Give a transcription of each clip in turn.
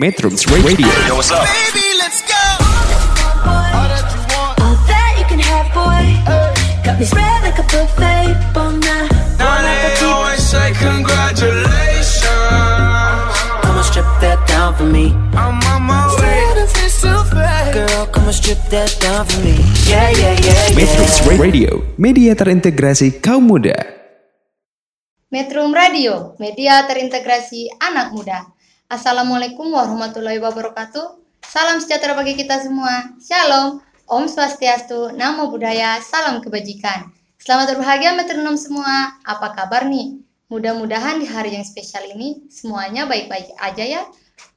Metrums Radio. Yo, what's up? Baby, let's go. All that you can have, boy. Got me spread like a buffet, bon now. Now they always say congratulations. Come on, strip that down for me. I'm on my way. Girl, come on, strip that down for me. Yeah, yeah, yeah, Metrums. Radio, media terintegrasi kaum muda. Metrum Radio, media terintegrasi anak muda. Assalamualaikum warahmatullahi wabarakatuh. Salam sejahtera bagi kita semua. Shalom, Om Swastiastu, Namo Buddhaya, Salam Kebajikan. Selamat berbahagia metronom semua. Apa kabar nih? Mudah-mudahan di hari yang spesial ini semuanya baik-baik aja ya.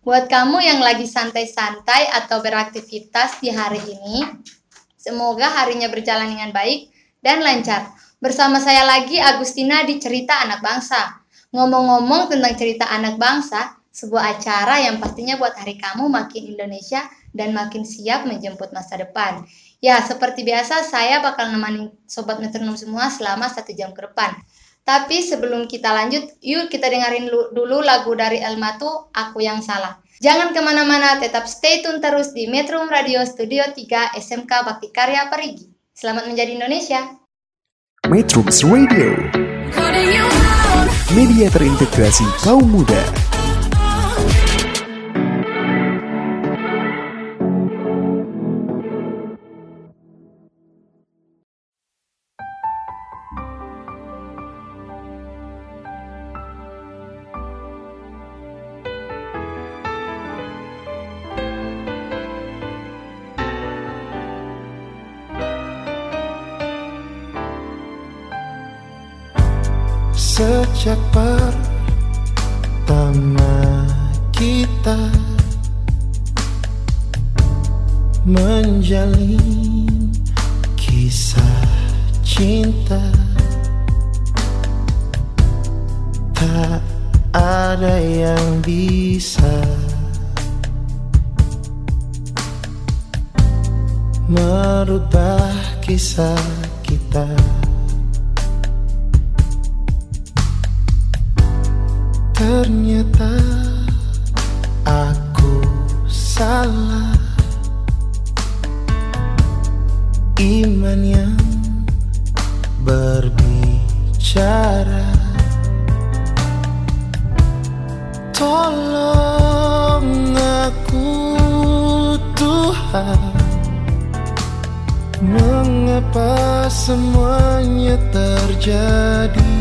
Buat kamu yang lagi santai-santai atau beraktivitas di hari ini, semoga harinya berjalan dengan baik dan lancar. Bersama saya lagi Agustina di Cerita Anak Bangsa. Ngomong-ngomong tentang cerita anak bangsa, sebuah acara yang pastinya buat hari kamu makin Indonesia dan makin siap menjemput masa depan. Ya, seperti biasa saya bakal nemani Sobat Metronom semua selama satu jam ke depan. Tapi sebelum kita lanjut, yuk kita dengerin lu- dulu lagu dari Elmatu, Aku Yang Salah. Jangan ke mana-mana, tetap stay tune terus di Metro Radio Studio 3 SMK Bakti Karya Parigi. Selamat menjadi Indonesia. Metrums Radio, media terintegrasi kaum muda. Menjalin kisah cinta. Tak ada yang bisa merubah kisah kita. Ternyata aku salah Iman yang berbicara. Tolong aku Tuhan. Mengapa semuanya terjadi?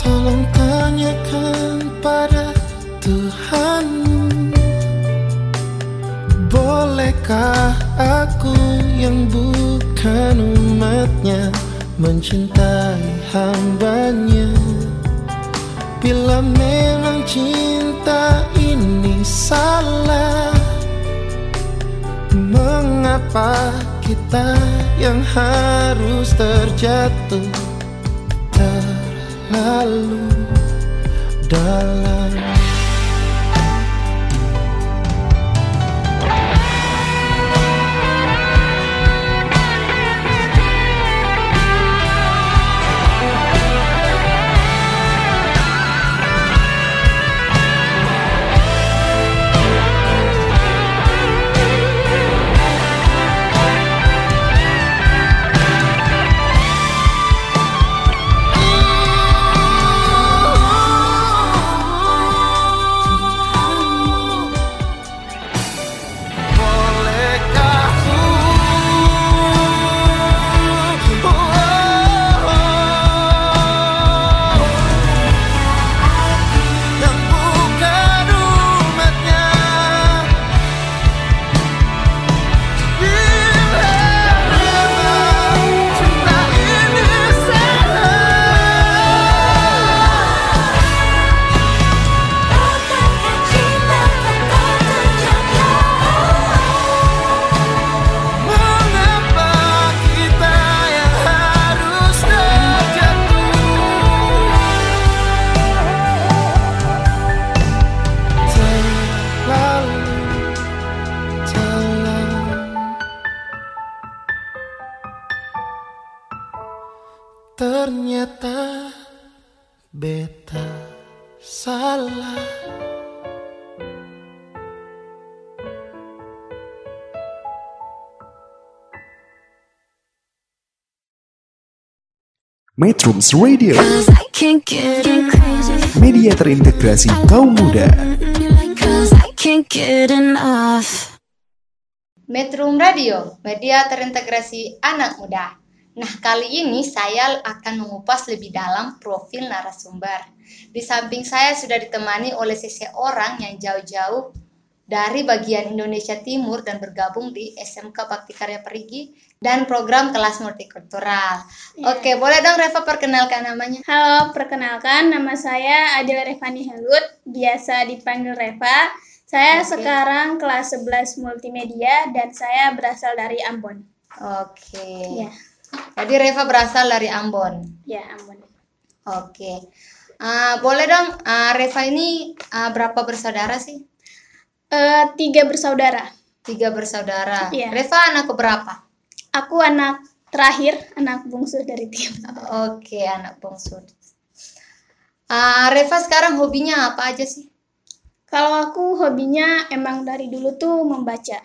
Tolong tanyakan pada Tuhan Bolehkah aku yang bukan umatnya Mencintai hambanya? Bila memang cinta ini salah Mengapa kita yang harus terjatuh terlalu dalam Metrums Radio, media terintegrasi kaum muda. Metrum Radio, media terintegrasi anak muda. Nah, kali ini saya akan mengupas lebih dalam profil narasumber. Di samping saya sudah ditemani oleh seseorang yang jauh-jauh dari bagian Indonesia Timur dan bergabung di SMK Bakti Karya Perigi dan program kelas multikultural. Oke, boleh dong Reva perkenalkan namanya? Halo, perkenalkan nama saya Adil Revani Helut, biasa dipanggil Reva. Saya Oke. sekarang kelas 11 multimedia dan saya berasal dari Ambon. Oke. Ya, Jadi Reva berasal dari Ambon. ya Ambon. Oke. Ah, boleh dong, ah, Reva ini ah, berapa bersaudara sih? Eh, tiga bersaudara. Tiga bersaudara. Iya. Reva anak keberapa? Aku anak terakhir, anak bungsu dari tiga. Oke, anak bungsu. Ah, Reva sekarang hobinya apa aja sih? Kalau aku hobinya emang dari dulu tuh membaca.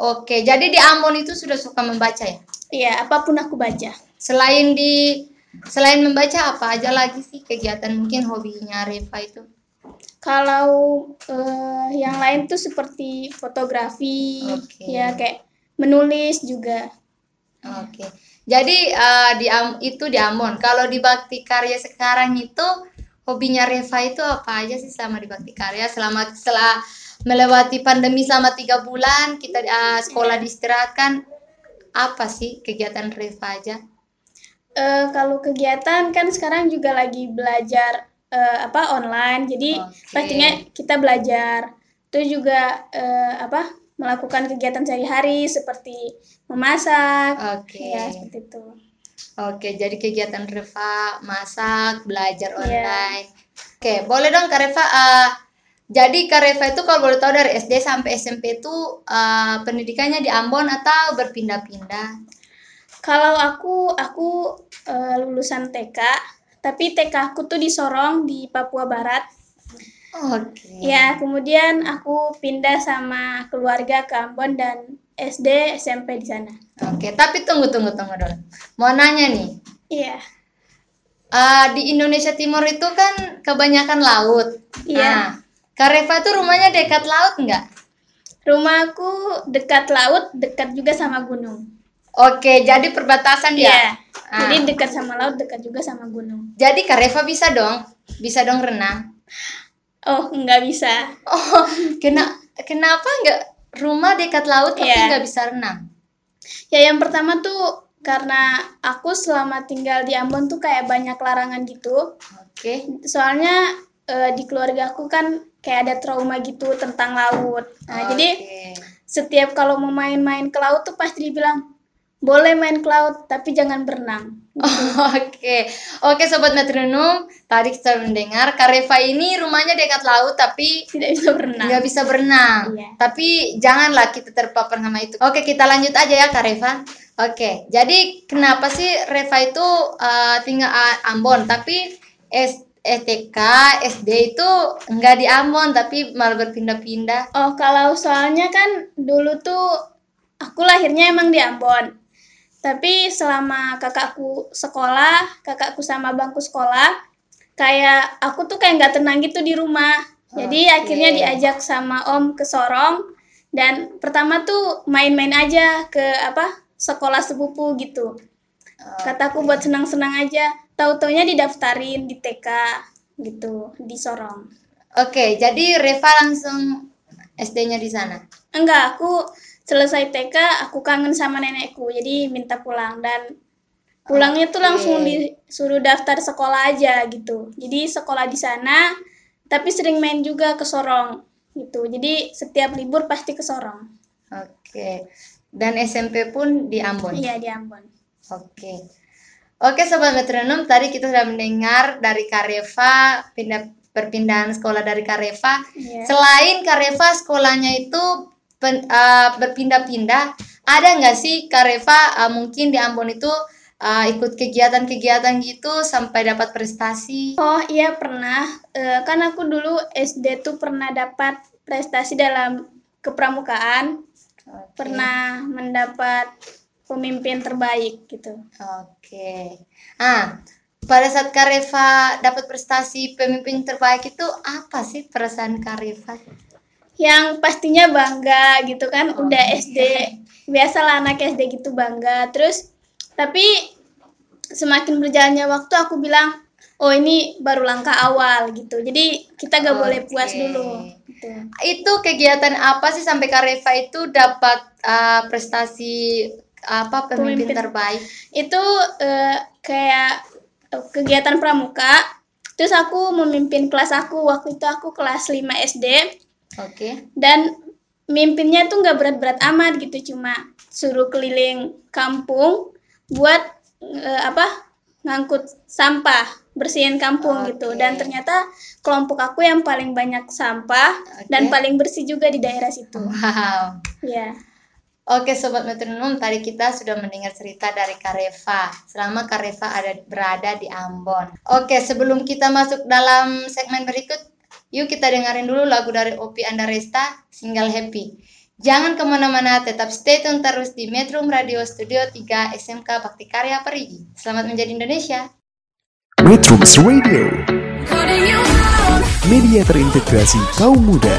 Oke, jadi di Ambon itu sudah suka membaca ya? Iya, apa pun aku baca. Selain di selain membaca apa aja lagi sih kegiatan mungkin hobinya Reva itu? Kalau eh, yang lain tuh seperti fotografi, Oke. ya kayak menulis juga. Oke. Jadi eh, di Am- itu di Ambon. Kalau di Bakti Karya sekarang itu hobinya Reva itu apa aja sih selama di Bakti Karya? Selama setelah melewati pandemi selama tiga bulan kita eh, sekolah diistirahatkan apa sih kegiatan Reva aja? Eh, kalau kegiatan kan sekarang juga lagi belajar eh, apa online, jadi Oke. pastinya kita belajar. Terus juga eh, apa melakukan kegiatan sehari-hari seperti memasak, Oke. ya seperti itu. Oke, jadi kegiatan Reva masak, belajar Iya. online. Oke, boleh dong Kak Reva. eh, jadi Kak Reva itu kalau boleh tahu dari SD sampai SMP itu eh, pendidikannya di Ambon atau berpindah-pindah? Kalau aku aku eh, lulusan TK, tapi TK aku tuh di Sorong di Papua Barat. Oke. Ya, kemudian aku pindah sama keluarga ke Ambon dan SD SMP di sana. Oke, tapi tunggu tunggu tunggu dulu. Mau nanya nih, Iya. eh, di Indonesia Timur itu kan kebanyakan laut. Iya. Nah, Kak Reva tuh rumahnya dekat laut nggak? Rumahku dekat laut, dekat juga sama gunung. Oke, jadi perbatasan ya. Ah. Jadi dekat sama laut, dekat juga sama gunung. Jadi Kak Reva bisa dong, bisa dong renang. Oh, nggak bisa. Oh, kena kenapa nggak rumah dekat laut tapi Iya. nggak bisa renang? Ya, yang pertama tuh karena aku selama tinggal di Ambon tuh kayak banyak larangan gitu. Oke. Soalnya eh, di keluarga aku kan kayak ada trauma gitu tentang laut. Nah, jadi Oke. setiap kalau mau main-main ke laut tuh pasti dibilang boleh main ke laut tapi jangan berenang. Oke, oke sobat metronom, tadi kita mendengar Kak Reva ini rumahnya dekat laut tapi Tidak bisa berenang. nggak bisa berenang. Iya. Tapi janganlah kita terpapar sama itu. Oke, kita lanjut aja ya Kak Reva. Oke, jadi kenapa sih Reva itu uh, tinggal Ambon tapi S ETK, SD itu nggak di Ambon tapi malah berpindah-pindah. Oh, kalau soalnya kan dulu tuh aku lahirnya emang di Ambon. Tapi selama kakakku sekolah, kakakku sama bangku sekolah, kayak aku tuh kayak nggak tenang gitu di rumah. Jadi Oke. akhirnya diajak sama om ke Sorong dan pertama tuh main-main aja ke apa sekolah sepupu gitu. Kataku buat senang-senang aja. Tahu-taunya didaftarin di TK gitu di Sorong. Oke, jadi Reva langsung SD-nya di sana. Enggak, aku selesai TK, aku kangen sama nenekku, jadi minta pulang dan pulangnya tuh langsung disuruh daftar sekolah aja gitu. Jadi sekolah di sana, tapi sering main juga ke Sorong gitu. Jadi setiap libur pasti ke Sorong. Oke. Dan SMP pun di Ambon. Iya di Ambon. Oke. Oke sobat metronom, tadi kita sudah mendengar dari Kareva pindah perpindahan sekolah dari Kareva. Iya. Selain Kareva sekolahnya itu pen- uh, berpindah-pindah, ada nggak sih Kareva uh, mungkin di Ambon itu uh, ikut kegiatan-kegiatan gitu sampai dapat prestasi? Oh iya pernah. Eh, kan aku dulu SD tuh pernah dapat prestasi dalam kepramukaan. Oke. Pernah mendapat pemimpin terbaik gitu. Oke. Ah, pada saat Kareva dapat prestasi pemimpin terbaik itu apa sih perasaan Kareva? Yang pastinya bangga gitu kan. Udah SD. Biasalah anak SD gitu bangga. Terus tapi semakin berjalannya waktu aku bilang oh ini baru langkah awal gitu. Jadi kita gak boleh puas dulu. Gitu. Itu kegiatan apa sih sampai Kareva itu dapat uh, prestasi apa pemimpin, Pemimpin. terbaik? itu eh, kayak kegiatan pramuka terus aku memimpin kelas aku waktu itu aku kelas 5 SD Oke. dan mimpinnya tuh nggak berat-berat amat gitu cuma suruh keliling kampung buat eh, apa ngangkut sampah bersihin kampung gitu Oke. dan ternyata kelompok aku yang paling banyak sampah dan Oke. paling bersih juga di daerah situ Wow. ya Oke Sobat Metronom, tadi kita sudah mendengar cerita dari Kareva selama Kareva ada berada di Ambon. Oke, sebelum kita masuk dalam segmen berikut, yuk kita dengerin dulu lagu dari Opi Andaresta, Single Happy. Jangan ke mana-mana, tetap stay tune terus di Metro Radio Studio 3 SMK Bakti Karya Perigi. Selamat menjadi Indonesia. Metrums Radio Media terintegrasi kaum muda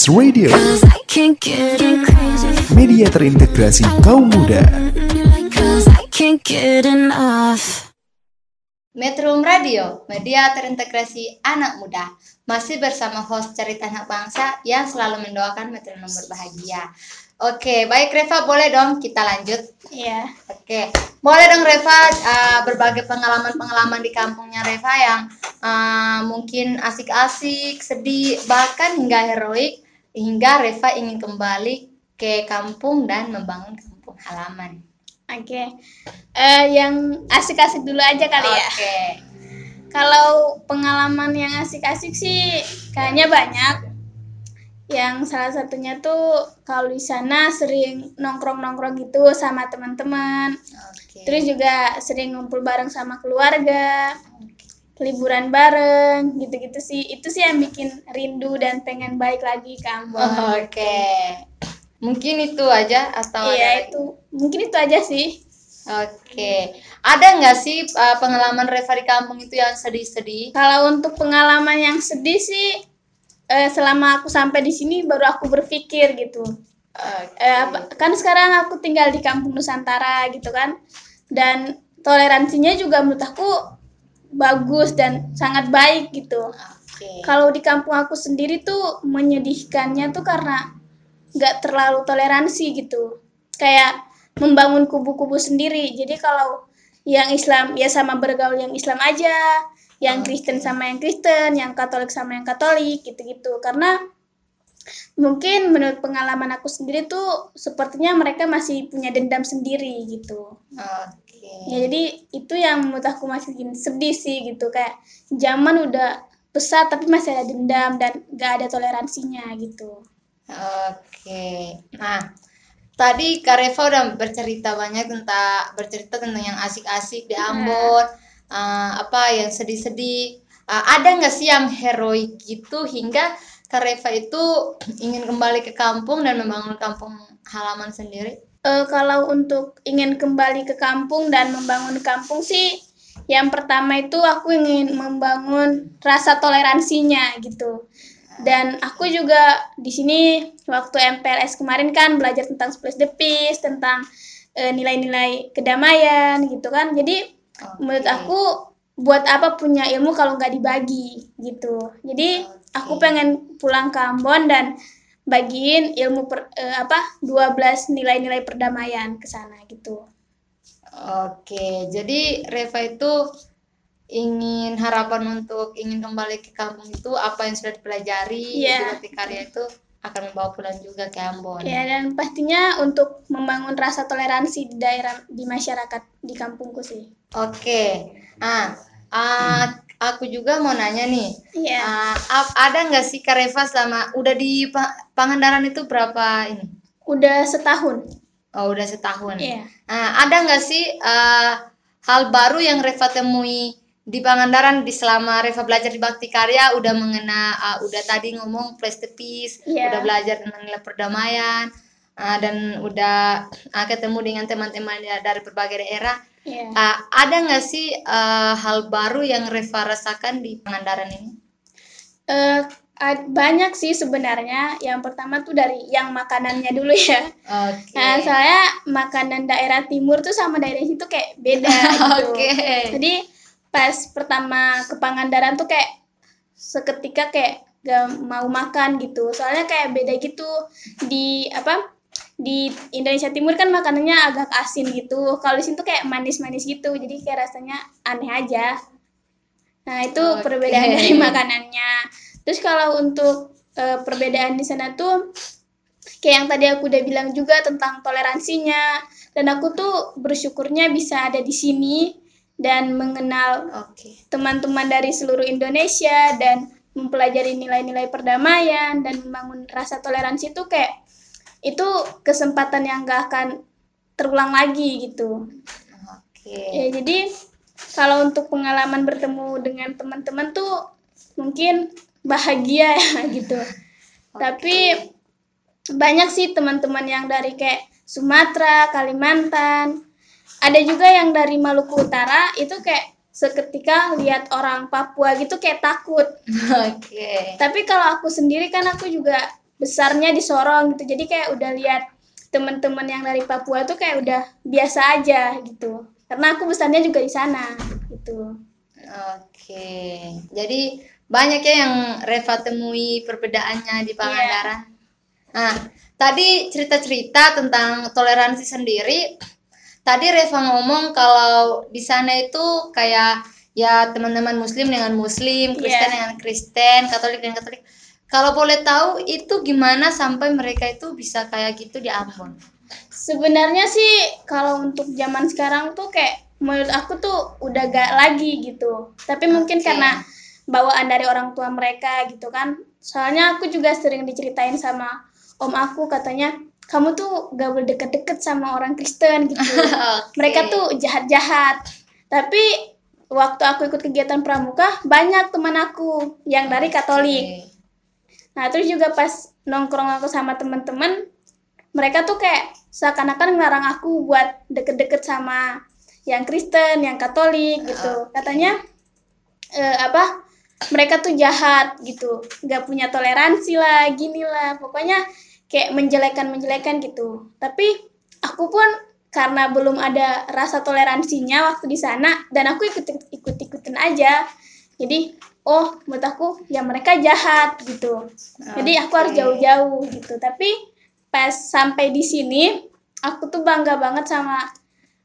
Metrums Radio, media terintegrasi kaum muda. Metrum Radio, media terintegrasi anak muda. Masih bersama host Cerita Anak Bangsa yang selalu mendoakan metronom berbahagia. Oke, baik Reva, boleh dong kita lanjut? Iya. Oke, boleh dong Reva uh, berbagai pengalaman-pengalaman di kampungnya Reva yang uh, mungkin asik-asik, sedih, bahkan hingga heroik, hingga Reva ingin kembali ke kampung dan membangun kampung halaman. Oke. Eh, yang asik-asik dulu aja kali ya. Oke, Kalau pengalaman yang asik-asik sih kayaknya banyak. Yang salah satunya tuh kalau di sana sering nongkrong-nongkrong gitu sama teman-teman. oke. Terus juga sering ngumpul bareng sama keluarga. Liburan bareng gitu-gitu sih. Itu sih yang bikin rindu dan pengen balik lagi ke Ambon. Oke, mungkin itu aja atau Iya itu mungkin itu aja sih. Oke, ada nggak sih uh, pengalaman Reva di kampung itu yang sedih-sedih? Kalau untuk pengalaman yang sedih sih eh, selama aku sampai di sini baru aku berpikir gitu. Oke. Eh, apa- kan sekarang aku tinggal di kampung Nusantara gitu kan. Dan toleransinya juga menurut aku bagus dan sangat baik gitu. Oke. Kalau di kampung aku sendiri tuh menyedihkannya tuh karena nggak terlalu toleransi gitu. Kayak membangun kubu-kubu sendiri. Jadi kalau yang Islam ya sama bergaul yang Islam aja, yang Kristen sama yang Kristen, yang Katolik sama yang Katolik gitu-gitu. Karena mungkin menurut pengalaman aku sendiri tuh sepertinya mereka masih punya dendam sendiri gitu. Oke. Ya jadi itu yang menurut aku masih sedih sih gitu kayak zaman udah besar tapi masih ada dendam dan gak ada toleransinya gitu. Oke. Nah, tadi Kak Reva udah bercerita banyak tentang bercerita tentang yang asik-asik di Ambon, uh, apa yang sedih-sedih. Uh, ada nggak sih yang heroik gitu hingga Kak Reva itu ingin kembali ke kampung dan membangun kampung halaman sendiri? Eh, kalau untuk ingin kembali ke kampung dan membangun kampung sih yang pertama itu aku ingin membangun rasa toleransinya gitu. Dan aku juga di sini waktu MPLS kemarin kan belajar tentang Splash the Peace, tentang eh, nilai-nilai kedamaian gitu kan. Jadi menurut aku buat apa punya ilmu kalau nggak dibagi gitu. Jadi aku pengen pulang ke Ambon dan bagiin ilmu per, eh, apa 12 nilai-nilai perdamaian ke sana gitu. Oke, jadi Reva itu ingin harapan untuk ingin kembali ke kampung itu apa yang sudah dipelajari Iya. di karya itu akan membawa pulang juga ke Ambon. Ya dan pastinya untuk membangun rasa toleransi di daerah di masyarakat di kampungku sih. Oke, nah ah, aku juga mau nanya nih, Iya. ah, ap- ada nggak sih Kak Reva selama udah di Pa- Pangandaran itu berapa ini? Udah setahun. Oh, udah setahun. Iya. Nah, ada nggak sih ah, hal baru yang Reva temui di Pangandaran di selama Reva belajar di Bakti Karya udah mengena ah, udah tadi ngomong place the peace, Iya. udah belajar tentang nilai perdamaian ah, dan udah ah, ketemu dengan teman-teman ya dari berbagai daerah. Iya. Ah, ada nggak sih ah, hal baru yang Reva rasakan di Pangandaran ini? Eh, ad- banyak sih sebenarnya. Yang pertama tuh dari yang makanannya dulu ya. Oke. Nah, soalnya makanan daerah timur tuh sama daerah situ kayak beda gitu. Oke. Jadi pas pertama ke Pangandaran tuh kayak seketika kayak gak mau makan gitu. Soalnya kayak beda gitu di apa? Di Indonesia Timur kan makanannya agak asin gitu. Kalau di sini tuh kayak manis-manis gitu. Jadi kayak rasanya aneh aja. Nah, itu Oke. perbedaan dari makanannya. Terus kalau untuk eh, perbedaan di sana tuh kayak yang tadi aku udah bilang juga tentang toleransinya dan aku tuh bersyukurnya bisa ada di sini dan mengenal teman-teman dari seluruh Indonesia dan mempelajari nilai-nilai perdamaian dan membangun rasa toleransi itu kayak itu kesempatan yang gak akan terulang lagi gitu. Oke. Ya, jadi kalau untuk pengalaman bertemu dengan teman-teman tuh mungkin bahagia ya gitu. Tapi banyak sih teman-teman yang dari kayak Sumatera, Kalimantan. Ada juga yang dari Maluku Utara itu kayak seketika lihat orang Papua gitu kayak takut. Oke. Tapi kalau aku sendiri kan aku juga besarnya di Sorong gitu. Jadi kayak udah lihat teman-teman yang dari Papua tuh kayak udah biasa aja gitu. Karena aku besarnya juga di sana gitu. Oke. Jadi banyak ya yang Reva temui perbedaannya di Pangandaran. Nah, tadi cerita-cerita tentang toleransi sendiri. Tadi Reva ngomong kalau di sana itu kayak ya teman-teman muslim dengan muslim, Kristen Iya. dengan Kristen, Katolik dengan Katolik. Kalau boleh tahu itu gimana sampai mereka itu bisa kayak gitu di Ambon? Sebenarnya sih kalau untuk zaman sekarang tuh kayak menurut aku tuh udah gak lagi gitu. Tapi mungkin Oke. karena bawaan dari orang tua mereka gitu kan. Soalnya aku juga sering diceritain sama om aku katanya kamu tuh gak boleh deket-deket sama orang Kristen gitu. Oke. Mereka tuh jahat-jahat. Tapi waktu aku ikut kegiatan pramuka banyak teman aku yang dari Katolik. Nah, terus juga pas nongkrong aku sama teman-teman, mereka tuh kayak seakan-akan ngelarang aku buat deket-deket sama yang Kristen, yang Katolik gitu. Katanya eh, apa? Mereka tuh jahat gitu, nggak punya toleransi lah, gini lah. Pokoknya kayak menjelekan-menjelekan gitu. Tapi aku pun karena belum ada rasa toleransinya waktu di sana dan aku ikut ikut ikutin aja. Jadi oh menurut aku ya mereka jahat gitu. Jadi aku harus jauh-jauh gitu. Tapi pas sampai di sini aku tuh bangga banget sama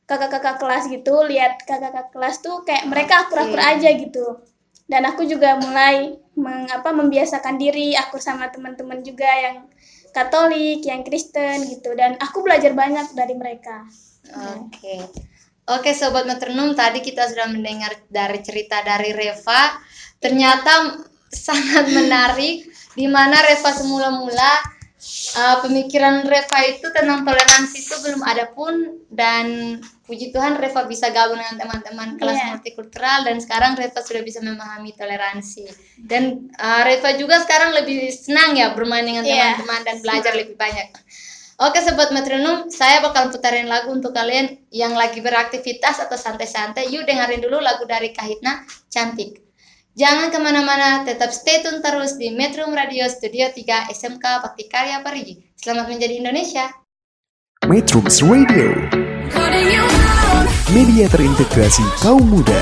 kakak-kakak kelas gitu. Lihat kakak-kakak kelas tuh kayak mereka akur-akur aja gitu. Dan aku juga mulai mengapa membiasakan diri aku sama teman-teman juga yang Katolik, yang Kristen gitu. Dan aku belajar banyak dari mereka. Oke. Oke sobat metronom tadi kita sudah mendengar dari cerita dari Reva. Ternyata sangat menarik di mana Reva semula-mula uh, pemikiran Reva itu tentang toleransi itu belum ada pun dan puji Tuhan Reva bisa gabung dengan teman-teman kelas Iya. multikultural dan sekarang Reva sudah bisa memahami toleransi. Dan uh, Reva juga sekarang lebih senang ya bermain dengan Iya. teman-teman dan belajar lebih banyak. Oke sobat metronom, saya bakal putarin lagu untuk kalian yang lagi beraktivitas atau santai-santai. Yuk dengerin dulu lagu dari Kahitna, Cantik. Jangan ke mana-mana, tetap stay tune terus di Metro Radio Studio 3 SMK Bakti Karya Parigi. Selamat menjadi Indonesia. Metrums Radio, media terintegrasi kaum muda.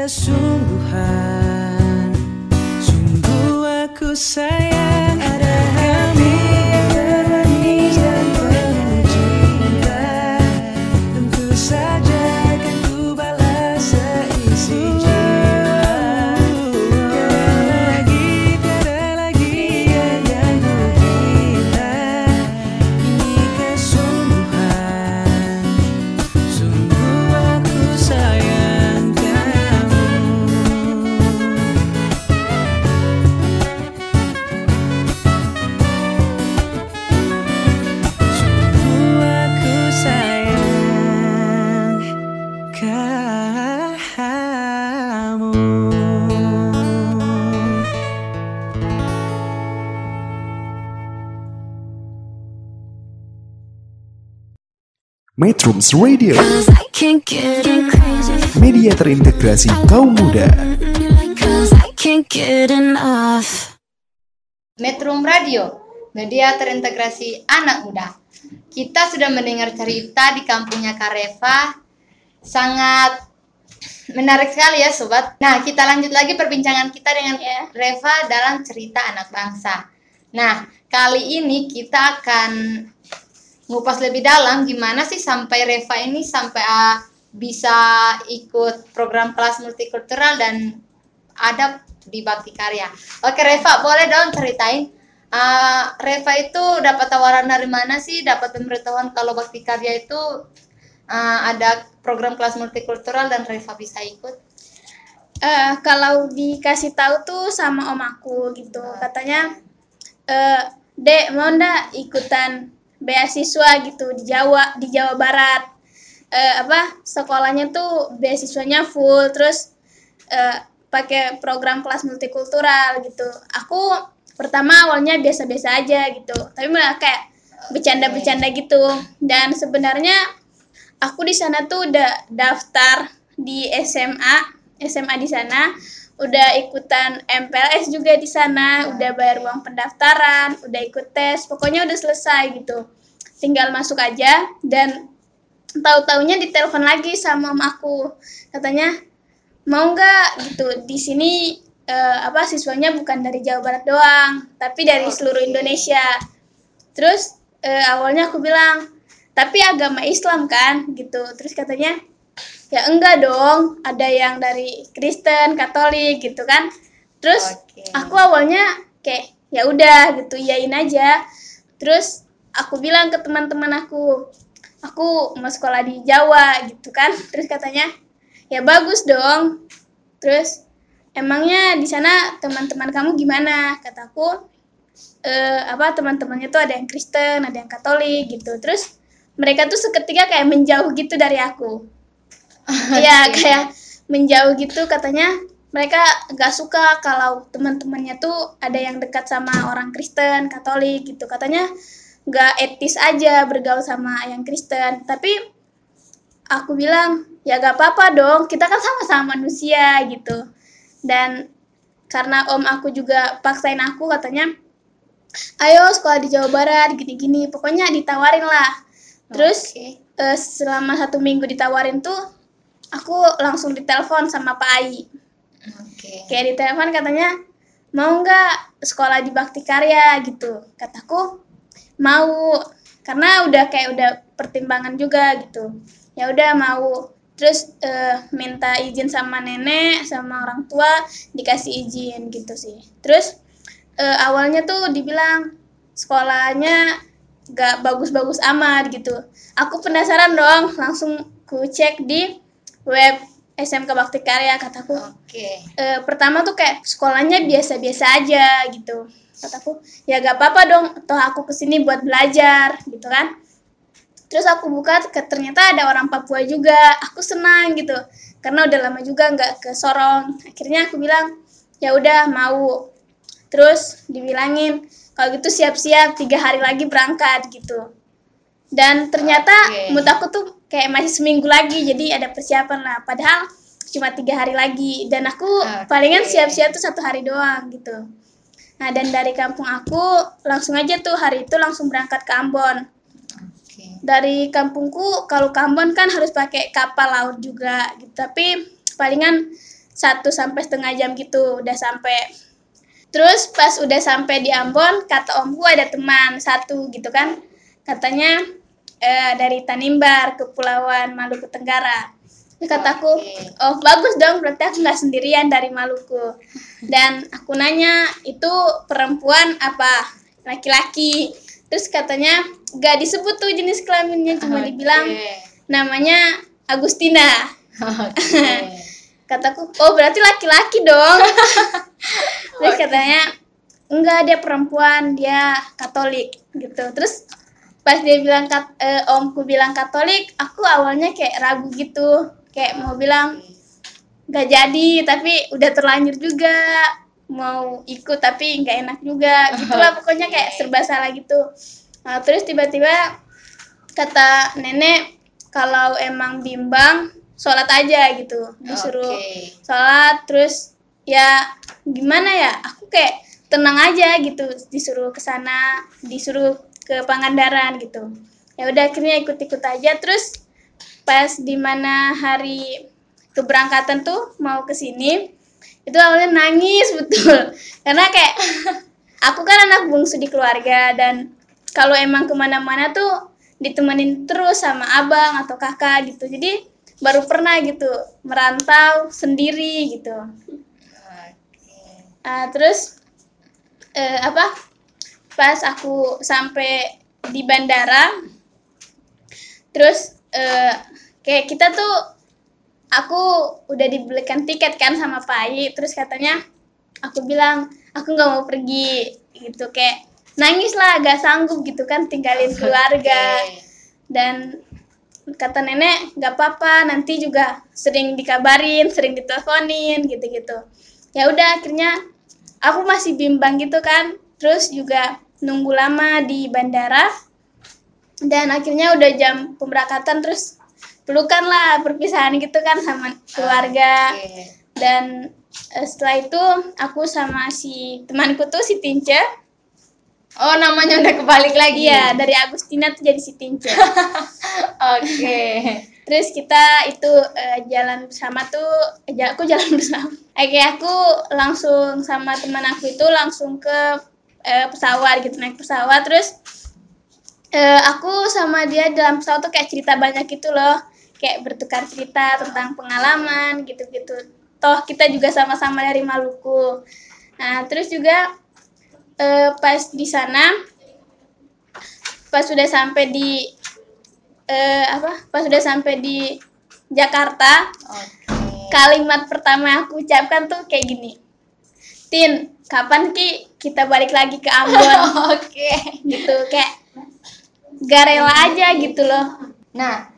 Kesungguhan. Sungguh aku sayang Metrums Radio, media terintegrasi kaum muda. Metrum Radio, media terintegrasi anak muda. Kita sudah mendengar cerita di kampungnya Kareva. Sangat menarik sekali ya sobat. Nah, kita lanjut lagi perbincangan kita dengan Reva dalam cerita anak bangsa. Nah, kali ini kita akan ngupas lebih dalam gimana sih sampai Reva ini sampai ah, bisa ikut program kelas multikultural dan ada di Bakti Karya. Oke Reva, boleh dong ceritain ah, Reva itu dapat tawaran dari mana sih? Dapat pemberitahuan kalau Bakti Karya itu ah, ada program kelas multikultural dan Reva bisa ikut? Eh, kalau dikasih tahu tuh sama om aku gitu katanya eh dek mau ndak ikutan beasiswa gitu di Jawa di Jawa Barat. Eh apa sekolahnya tuh beasiswanya full terus eh pakai program kelas multikultural gitu. Aku pertama awalnya biasa-biasa aja gitu tapi malah kayak bercanda-bercanda gitu. Dan sebenarnya aku di sana tuh udah daftar di SMA SMA di sana udah ikutan MPLS juga di sana udah bayar uang pendaftaran udah ikut tes pokoknya udah selesai gitu. Tinggal masuk aja dan tahu-taunya ditelepon lagi sama om aku. Katanya mau nggak? Gitu. Di sini eh, apa siswanya bukan dari Jawa Barat doang tapi dari seluruh Indonesia. Terus eh, awalnya aku bilang tapi agama Islam kan? Gitu. Terus katanya ya enggak dong. Ada yang dari Kristen Katolik gitu kan. Terus Oke. aku awalnya kayak ya udah gitu iyain aja. Terus aku bilang ke teman-teman aku aku mau sekolah di Jawa gitu kan. Terus katanya ya bagus dong. Terus emangnya di sana teman-teman kamu gimana? Kataku eh apa teman-temannya tuh ada yang Kristen ada yang Katolik gitu. Terus mereka tuh seketika kayak menjauh gitu dari aku Iya kayak menjauh gitu katanya mereka gak suka kalau teman-temannya tuh ada yang dekat sama orang Kristen Katolik gitu. Katanya gak etis aja bergaul sama yang Kristen. Tapi aku bilang ya gak apa-apa dong kita kan sama-sama manusia gitu. Dan karena om aku juga paksain aku katanya ayo sekolah di Jawa Barat gini-gini. Pokoknya ditawarin lah. Terus Oke. eh, selama satu minggu ditawarin tuh aku langsung ditelepon sama Pak Ai Oke. kayak di telepon katanya mau nggak sekolah di Bakti Karya? Gitu. Kataku mau. Karena udah kayak udah pertimbangan juga gitu. Ya udah mau. Terus eh, minta izin sama nenek sama orang tua dikasih izin gitu sih. Terus eh, awalnya tuh dibilang sekolahnya gak bagus-bagus amat gitu. Aku penasaran dong langsung ku cek di web SMK Bakti Karya kataku. Oke. eh, pertama tuh kayak sekolahnya biasa-biasa aja gitu. Kataku ya gak apa-apa dong toh aku ke sini buat belajar gitu kan. Terus aku buka ternyata ada orang Papua juga. Aku senang gitu karena udah lama juga nggak ke Sorong. Akhirnya aku bilang ya udah mau. Terus dibilangin kalau gitu siap-siap tiga hari lagi berangkat gitu. Dan ternyata menurut aku tuh kayak masih seminggu lagi jadi ada persiapan lah padahal cuma tiga hari lagi dan aku Oke. palingan siap-siap tuh satu hari doang gitu Nah dan dari kampung aku langsung aja tuh hari itu langsung berangkat ke Ambon. Dari kampungku kalau ke Ambon kan harus pakai kapal laut juga gitu. Tapi palingan satu sampai setengah jam gitu udah sampai. Terus pas udah sampai di Ambon kata omku ada teman satu gitu kan. Katanya eh, dari Tanimbar Kepulauan Maluku Tenggara. Terus kataku, oh bagus dong berarti aku nggak sendirian dari Maluku. Dan aku nanya itu perempuan apa laki-laki. Terus katanya gak disebut tuh jenis kelaminnya cuma dibilang namanya Agustina. Oke. Kataku, oh berarti laki-laki dong. Terus katanya enggak dia perempuan dia Katolik gitu. Terus pas dia bilang kat, eh, omku bilang Katolik, aku awalnya kayak ragu gitu, kayak mau bilang nggak jadi tapi udah terlanjur juga mau ikut tapi nggak enak juga. Gitulah pokoknya kayak serba salah gitu. Nah, terus tiba-tiba kata nenek kalau emang bimbang sholat aja gitu. Disuruh Oke. sholat terus ya gimana ya aku kayak tenang aja gitu. Disuruh ke sana disuruh ke Pangandaran gitu. Ya udah akhirnya ikut-ikut aja. Terus pas di mana hari keberangkatan tuh mau ke sini itu awalnya nangis betul. Karena kayak aku kan anak bungsu di keluarga dan kalau emang ke mana-mana tuh ditemenin terus sama abang atau kakak gitu. Jadi baru pernah gitu merantau sendiri gitu. Ah, terus eh, apa pas aku sampai di bandara terus eh, kayak kita tuh aku udah dibelikan tiket kan sama Pak Ai terus katanya aku bilang aku nggak mau pergi gitu kayak nangis lah gak sanggup gitu kan tinggalin keluarga. Dan kata nenek nggak apa-apa nanti juga sering dikabarin sering diteleponin gitu-gitu. Ya udah akhirnya aku masih bimbang gitu kan terus juga nunggu lama di bandara. Dan akhirnya udah jam pemberangkatan terus pelukan lah perpisahan gitu kan sama keluarga. Dan eh, setelah itu aku sama si temanku tuh si Tince. Oh, namanya udah kebalik lagi. iya dari Agustina tuh jadi si Tince. Oke. terus kita itu eh, jalan bersama tuh eh, aku jalan bersama. Oke aku langsung sama teman aku itu langsung ke eh, pesawat gitu naik pesawat. Terus eh, aku sama dia dalam pesawat tuh kayak cerita banyak gitu loh. Kayak bertukar cerita tentang pengalaman gitu-gitu. Toh kita juga sama-sama dari Maluku. Nah terus juga eh, pas di sana pas sudah sampai di eh, apa? Pas sudah sampai di Jakarta kalimat pertama yang aku ucapkan tuh kayak gini. Tin kapan ki kita balik lagi ke Ambon Oke. gitu kayak gak rela aja gitu loh Nah,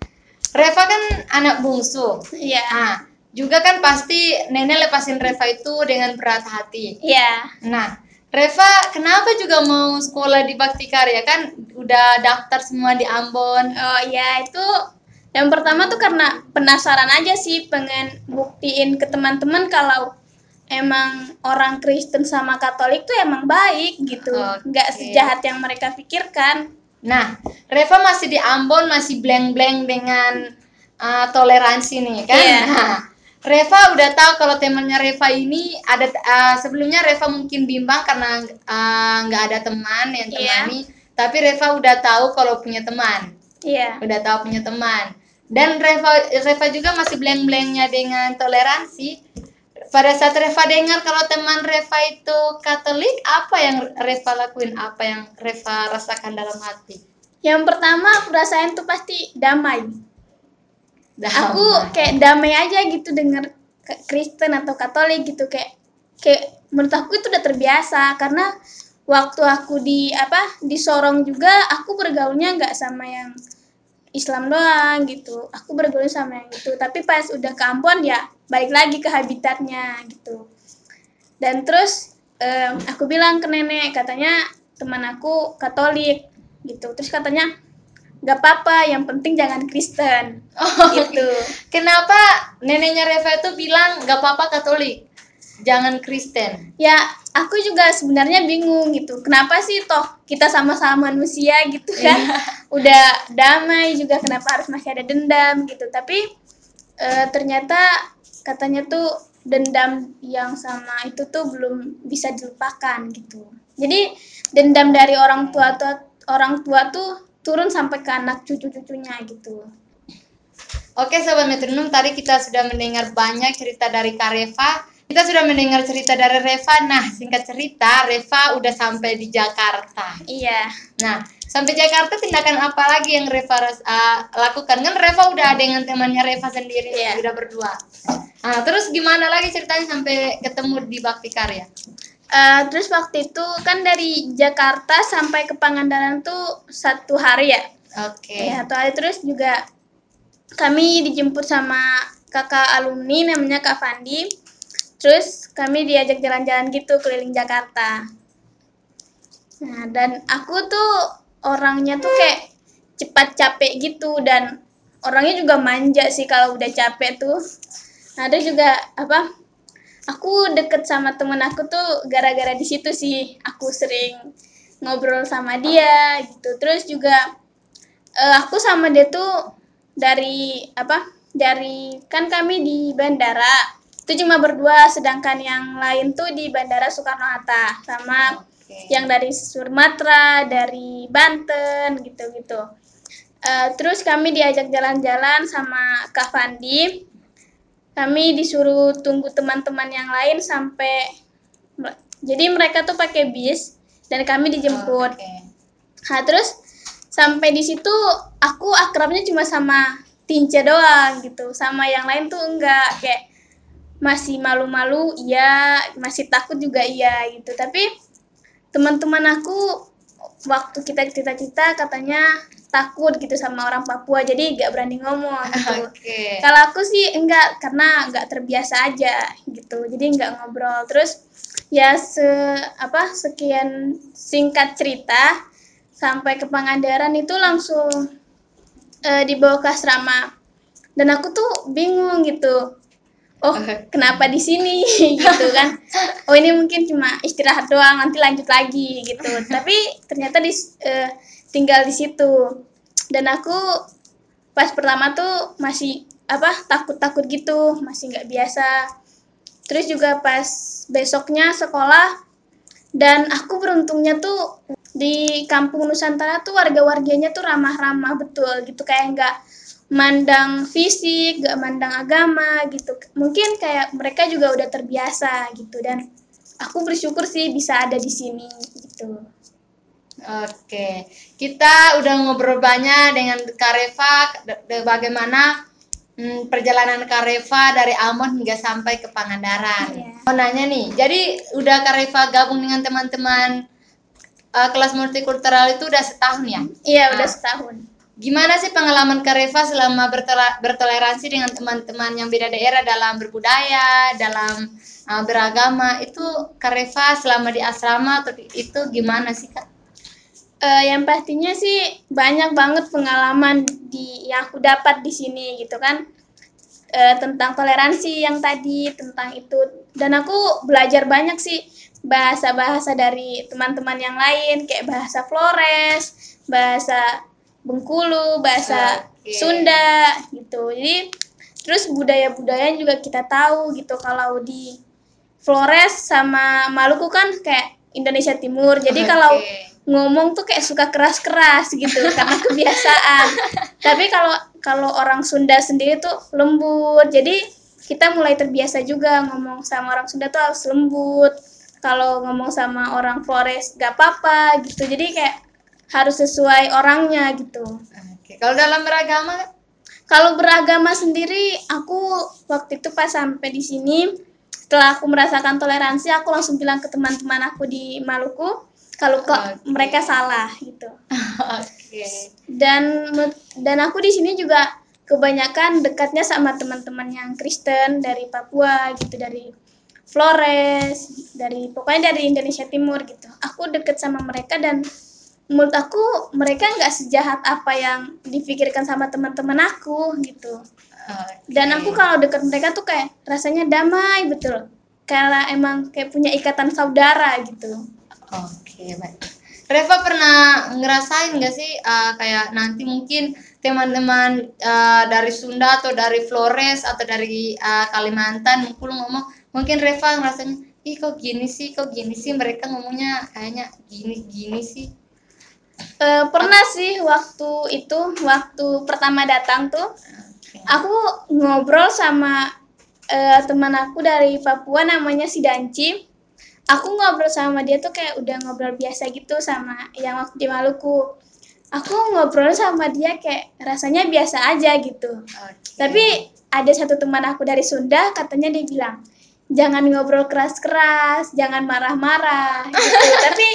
Reva kan anak bungsu. iya Nah, juga kan pasti nenek lepasin Reva itu dengan berat hati. iya Nah, Reva kenapa juga mau sekolah di Bakti Karya kan udah daftar semua di Ambon. oh iya itu yang pertama tuh karena penasaran aja sih pengen buktiin ke teman-teman kalau emang orang Kristen sama Katolik tuh emang baik gitu nggak Oke. sejahat yang mereka pikirkan Nah, Reva masih di Ambon masih blank-blank dengan uh, toleransi nih kan. Iya. Nah, Reva udah tahu kalau temannya Reva ini ada uh, sebelumnya Reva mungkin bimbang karena uh, nggak ada teman yang Iya. temani, tapi Reva udah tahu kalau punya teman. iya udah tahu punya teman dan Reva Reva juga masih blank-blanknya dengan toleransi pada saat Reva dengar kalau teman Reva itu Katolik apa yang Reva lakuin? Apa yang Reva rasakan dalam hati? Yang pertama aku rasain tuh pasti damai. Aku Damai. kayak damai aja gitu denger ke- Kristen atau Katolik gitu. Kayak kayak menurut aku itu udah terbiasa. Karena waktu aku di apa di Sorong juga aku bergaulnya nggak sama yang Islam doang gitu. Aku bergaul sama yang itu. Tapi pas udah ke Ambon ya balik lagi ke habitatnya gitu. Dan terus em, aku bilang ke nenek katanya teman aku Katolik gitu. Terus katanya nggak apa-apa yang penting jangan Kristen. Gitu. kenapa neneknya Reva itu bilang nggak apa-apa Katolik jangan Kristen? Ya aku juga sebenarnya bingung gitu. Kenapa sih toh kita sama-sama manusia gitu kan? Udah damai juga kenapa harus masih ada dendam gitu. Tapi eh, ternyata katanya tuh dendam yang sama itu tuh belum bisa dilupakan gitu. Jadi dendam dari orang tua tua orang tua tuh turun sampai ke anak cucu-cucunya gitu. Oke Sobat Metronom, tadi kita sudah mendengar banyak cerita dari Kak Reva. Kita sudah mendengar cerita dari Reva. Nah, singkat cerita, Reva udah sampai di Jakarta. iya Nah, sampai Jakarta tindakan apa lagi yang Reva uh, lakukan? Kan Reva udah dengan temannya Reva sendiri, Iya. udah berdua. Nah, terus gimana lagi ceritanya sampai ketemu di Bakti Karya? Eh, terus waktu itu kan dari Jakarta sampai ke Pangandaran tuh satu hari ya Oke. Ya, satu hari terus juga kami dijemput sama kakak alumni namanya Kak Fandi. Terus kami diajak jalan-jalan gitu keliling Jakarta. Nah, dan aku tuh orangnya tuh kayak cepat capek gitu dan orangnya juga manja sih kalau udah capek tuh. Nah, ada juga apa? Aku deket sama temen aku tuh gara-gara di situ sih. Aku sering ngobrol sama dia gitu. Terus juga eh, aku sama dia tuh dari apa dari kan kami di bandara itu cuma berdua sedangkan yang lain tuh di bandara Soekarno Hatta sama Oke. yang dari Sumatera dari Banten gitu gitu terus kami diajak jalan-jalan sama Kak Fandi kami disuruh tunggu teman-teman yang lain sampai jadi mereka tuh pakai bis dan kami dijemput Oke. Nah, terus sampai di situ aku akrabnya cuma sama Tince doang gitu. Sama yang lain tuh enggak kayak masih malu-malu iya, masih takut juga iya gitu. Tapi teman-teman aku waktu kita cita-cita katanya takut gitu sama orang Papua jadi gak berani ngomong gitu. Oke. Kalau aku sih enggak karena enggak terbiasa aja gitu. Jadi enggak ngobrol. Terus ya se apa sekian singkat cerita sampai ke Pangandaran itu langsung eh, dibawa ke asrama. Dan aku tuh bingung gitu. Oh, kenapa di sini gitu kan. Oh, ini mungkin cuma istirahat doang, nanti lanjut lagi gitu. Tapi ternyata di eh, tinggal di situ. Dan aku pas pertama tuh masih apa takut-takut gitu, masih nggak biasa. Terus juga pas besoknya sekolah dan aku beruntungnya tuh di kampung Nusantara tuh warga-warganya tuh ramah-ramah betul gitu kayak nggak mandang fisik, nggak mandang agama gitu. Mungkin kayak mereka juga udah terbiasa gitu dan aku bersyukur sih bisa ada di sini gitu. Oke, kita udah ngobrol banyak dengan Kareva bagaimana mm, perjalanan Kareva dari Almond hingga sampai ke Pangandaran. Iya. Mau nanya nih, jadi udah Kareva gabung dengan teman-teman uh, kelas multikultural itu udah setahun ya? Iya udah Ah. setahun. Gimana sih pengalaman Kareva selama bertoleransi dengan teman-teman yang beda daerah dalam berbudaya, dalam uh, beragama? Itu Kareva selama di asrama atau itu gimana sih kak? Eh, yang pastinya sih banyak banget pengalaman di yang aku dapat di sini gitu kan Eh, tentang toleransi yang tadi tentang itu dan aku belajar banyak sih bahasa-bahasa dari teman-teman yang lain kayak bahasa Flores, bahasa Bengkulu, bahasa Oke. Sunda gitu. Jadi terus budaya-budaya juga kita tahu gitu kalau di Flores sama Maluku kan kayak Indonesia Timur. Jadi Oke. kalau ngomong tuh kayak suka keras-keras gitu karena kebiasaan. Tapi kalau kalau orang Sunda sendiri tuh lembut. Jadi kita mulai terbiasa juga ngomong sama orang Sunda tuh harus lembut. Kalau ngomong sama orang Flores gak apa-apa gitu. Jadi kayak harus sesuai orangnya gitu. Oke, kalau dalam beragama? Kalau beragama sendiri, aku waktu itu pas sampai di sini, setelah aku merasakan toleransi, aku langsung bilang ke teman-teman aku di Maluku, kalau ke Oke. mereka salah gitu. Oke. Dan dan aku di sini juga kebanyakan dekatnya sama teman-teman yang Kristen dari Papua gitu, dari Flores, dari pokoknya dari Indonesia Timur gitu. Aku deket sama mereka dan menurut aku mereka nggak sejahat apa yang dipikirkan sama teman-teman aku gitu. Oke. Dan aku kalau deket mereka tuh kayak rasanya damai betul. karena emang kayak punya ikatan saudara gitu Oke, baik. Reva pernah ngerasain gak sih uh, kayak nanti mungkin teman-teman uh, dari Sunda atau dari Flores atau dari uh, Kalimantan mungkin ngomong mungkin Reva ngerasanya ih kok gini sih kok gini sih mereka ngomongnya kayaknya gini gini sih Eh, pernah sih waktu itu waktu pertama datang tuh aku ngobrol sama eh, teman aku dari Papua namanya si Danci. Aku ngobrol sama dia tuh kayak udah ngobrol biasa gitu sama yang waktu di Maluku. Aku ngobrol sama dia kayak rasanya biasa aja gitu. Tapi ada satu teman aku dari Sunda katanya dia bilang jangan ngobrol keras-keras jangan marah-marah gitu. Tapi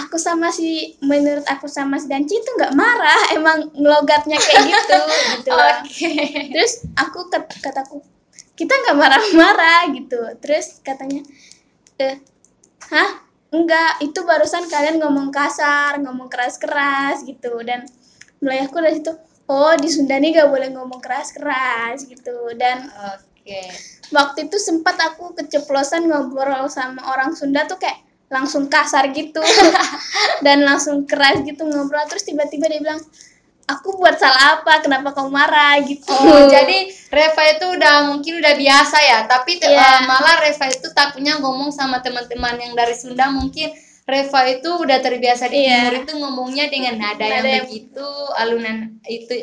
aku sama si menurut aku sama si Danci itu nggak marah emang ngelogatnya kayak gitu gitu lah. terus aku kat- kataku kita nggak marah-marah gitu. Terus katanya eh hah? Enggak itu barusan kalian ngomong kasar ngomong keras-keras gitu. Dan mulai aku dari situ oh di Sunda nih gak boleh ngomong keras-keras gitu. Dan Oke. waktu itu sempat aku keceplosan ngobrol sama orang Sunda tuh kayak langsung kasar gitu dan langsung keras gitu ngobrol terus tiba-tiba dia bilang aku buat salah apa kenapa kamu marah gitu Oh, jadi Reva itu udah mungkin udah biasa ya, tapi te- Iya. uh, malah Reva itu takutnya ngomong sama teman-teman yang dari Sunda mungkin Reva itu udah terbiasa di Iya. timur itu ngomongnya dengan nada yang Nada yang- begitu, alunan itu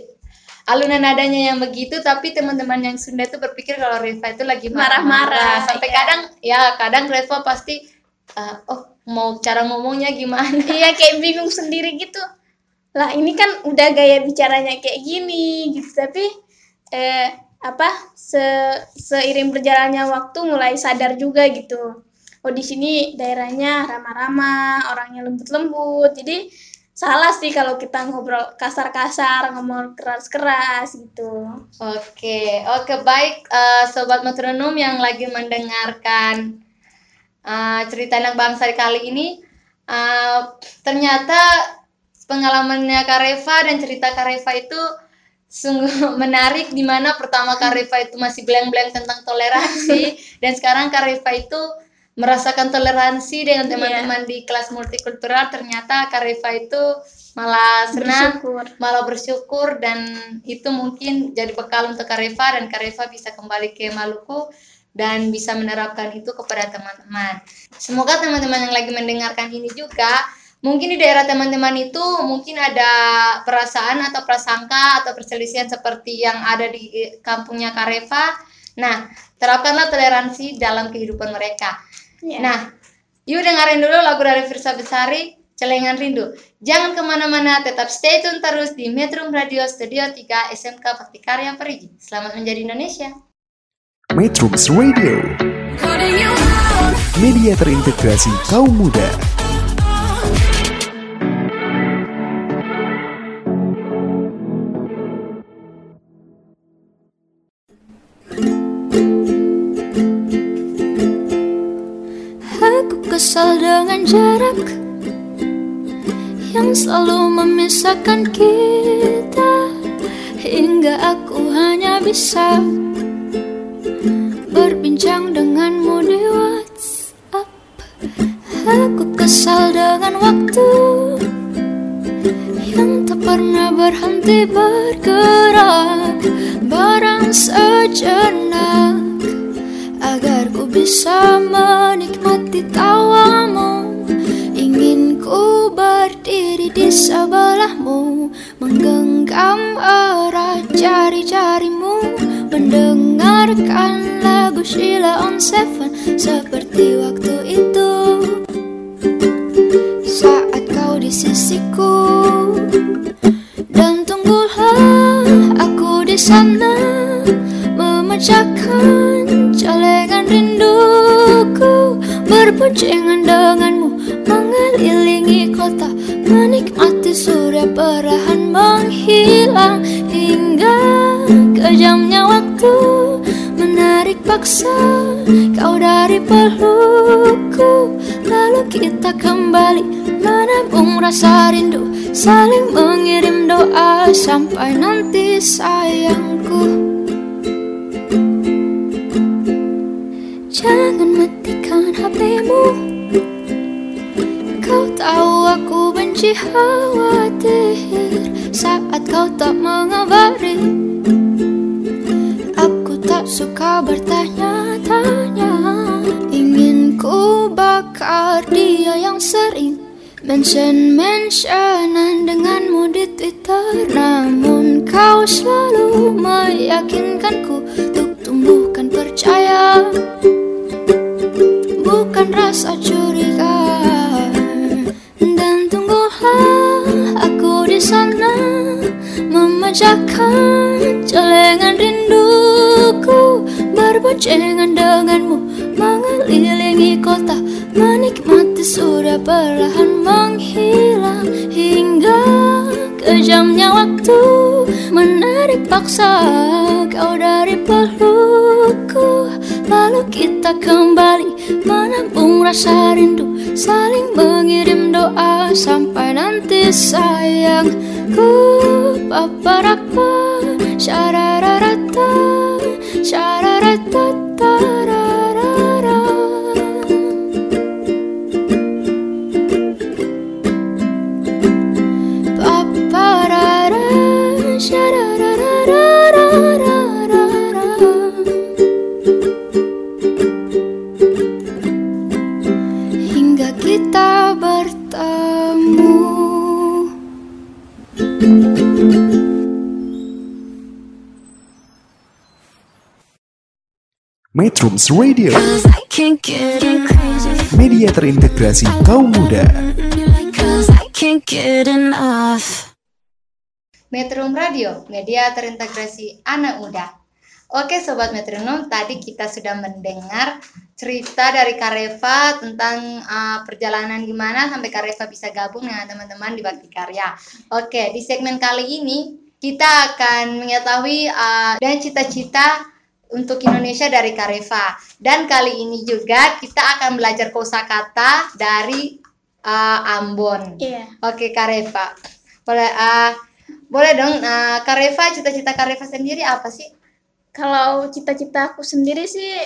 alunan nadanya yang begitu, tapi teman-teman yang Sunda itu berpikir kalau Reva itu lagi Marah-marah. Sampai iya. kadang ya kadang Reva pasti uh, oh mau cara ngomongnya gimana? iya kayak bingung sendiri gitu. Lah ini kan udah gaya bicaranya kayak gini gitu. Tapi eh apa se seiring berjalannya waktu mulai sadar juga gitu. Oh di sini daerahnya ramah-ramah orangnya lembut-lembut. Jadi salah sih kalau kita ngobrol kasar-kasar ngomong keras-keras gitu. Oke, oke baik eh, sobat metronom yang lagi mendengarkan eh, cerita anak bangsa kali ini, eh, ternyata pengalamannya Kak Reva dan cerita Kak Reva itu sungguh menarik di mana pertama Kak Reva itu masih blank-blank tentang toleransi dan sekarang Kak Reva itu merasakan toleransi dengan teman-teman di kelas multikultural ternyata Kak Reva itu malah senang bersyukur. malah bersyukur dan itu mungkin jadi bekal untuk Kareva dan Kareva bisa kembali ke Maluku dan bisa menerapkan itu kepada teman-teman. Semoga teman-teman yang lagi mendengarkan ini juga mungkin di daerah teman-teman itu mungkin ada perasaan atau prasangka atau perselisihan seperti yang ada di kampungnya Kareva. Nah, terapkanlah toleransi dalam kehidupan mereka. Iya. Nah, yuk dengerin dulu lagu dari Firsa Besari, Celengan Rindu. Jangan ke mana-mana, tetap stay tune terus di Metro Radio Studio 3 SMK Bakti Karya Perigi. Selamat menjadi Indonesia. Metrums Radio, media terintegrasi kaum muda. Aku kesal dengan jarak yang selalu memisahkan kita hingga aku hanya bisa berbincang denganmu di WhatsApp. Aku kesal dengan waktu yang tak pernah berhenti bergerak. Barang sejenak agar ku bisa menikmati tawamu. Ingin ku berdiri di sebelahmu menggenggam erat jari-jarimu mendengarkan lagu Sheila on Seven seperti waktu itu. Saat kau di sisiku dan tunggulah aku di sana memecahkan celengan rinduku berboncengan denganmu mengelilingi kota menikmati surya perlahan menghilang hingga kejamnya menarik paksa. Kau dari pelukku lalu kita kembali. Menabung rasa rindu saling mengirim doa sampai nanti sayangku. Jangan hatimu. Kau tahu aku benci khawatir Saat kau tak mengabari suka bertanya-tanya Ingin ku bakar dia yang sering Mention-mentionan denganmu di Twitter? Namun kau selalu meyakinkanku Untuk tumbuhkan percaya. Bukan rasa curiga. Dan tunggulah aku di sana Memanjakan celengan rinduku Berboncengan denganmu Mengelilingi kota Menikmati surya perlahan menghilang Hingga kejamnya waktu Menarik paksa kau dari pelukku. Lalu kita kembali menabung rasa rindu Saling mengirim doa sampai nanti sayangku. Paparapa Syarararata cha ra ra ta ta ra Metrums Radio, media terintegrasi kaum muda. Metrum Radio, media terintegrasi anak muda. Oke Sobat Metronom, tadi kita sudah mendengar cerita dari Kareva tentang uh, perjalanan gimana sampai Kareva bisa gabung dengan teman-teman di Bakti Karya. Oke, di segmen kali ini kita akan mengetahui uh, dan cita-cita untuk Indonesia dari Kareva. Dan kali ini juga kita akan belajar kosakata dari uh, Ambon. Iya. Oke Kareva, boleh uh, boleh dong uh, Kareva cita-cita Kareva sendiri apa sih? Kalau cita-cita aku sendiri sih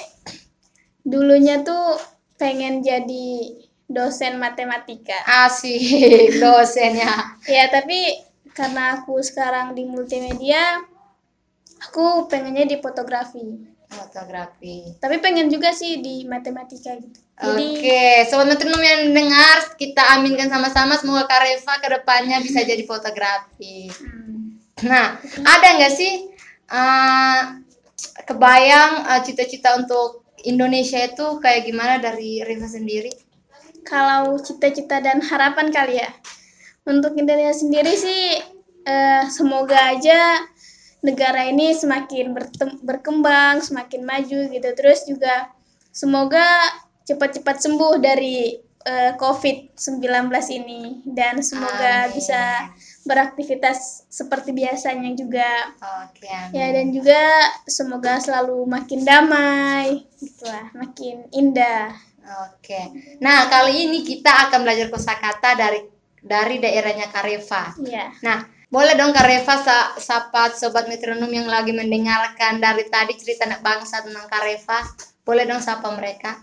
dulunya tuh pengen jadi dosen matematika. Asik dosennya. Ya, tapi karena aku sekarang di multimedia, aku pengennya di fotografi. Fotografi. Tapi pengen juga sih di matematika gitu. Jadi Oke, sobat metronom yang dengar, kita aminkan sama-sama semoga Kareva ke depannya bisa jadi fotografi. Nah, ada nggak sih uh, kebayang uh, cita-cita untuk Indonesia itu kayak gimana dari Reva sendiri? kalau cita-cita dan harapan kali ya. Untuk Indonesia sendiri sih eh, semoga aja negara ini semakin berkembang, semakin maju gitu. Terus juga semoga cepat-cepat sembuh dari eh, COVID-19 ini dan semoga Amin. bisa beraktivitas seperti biasanya juga. Oke, amin. Ya dan juga semoga selalu makin damai, gitulah, makin indah. Oke. Nah, kali ini kita akan belajar kosakata dari dari daerahnya Kareva. Iya. Nah, boleh dong Kareva sa sapa sobat metronom yang lagi mendengarkan dari tadi cerita anak bangsa tentang Kareva. Boleh dong sapa mereka.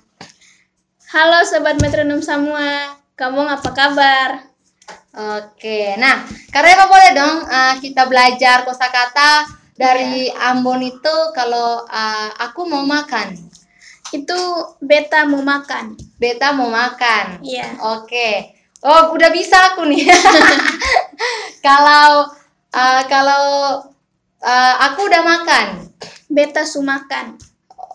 Halo sobat metronom semua, kamu apa kabar? Oke. Nah, Kareva boleh dong uh, kita belajar kosakata dari Ambon itu kalau uh, aku mau makan. Itu beta mau makan. Beta mau makan. Iya. Oke. Oh, udah bisa aku nih. kalau uh, kalau uh, aku udah makan. Beta sumakan.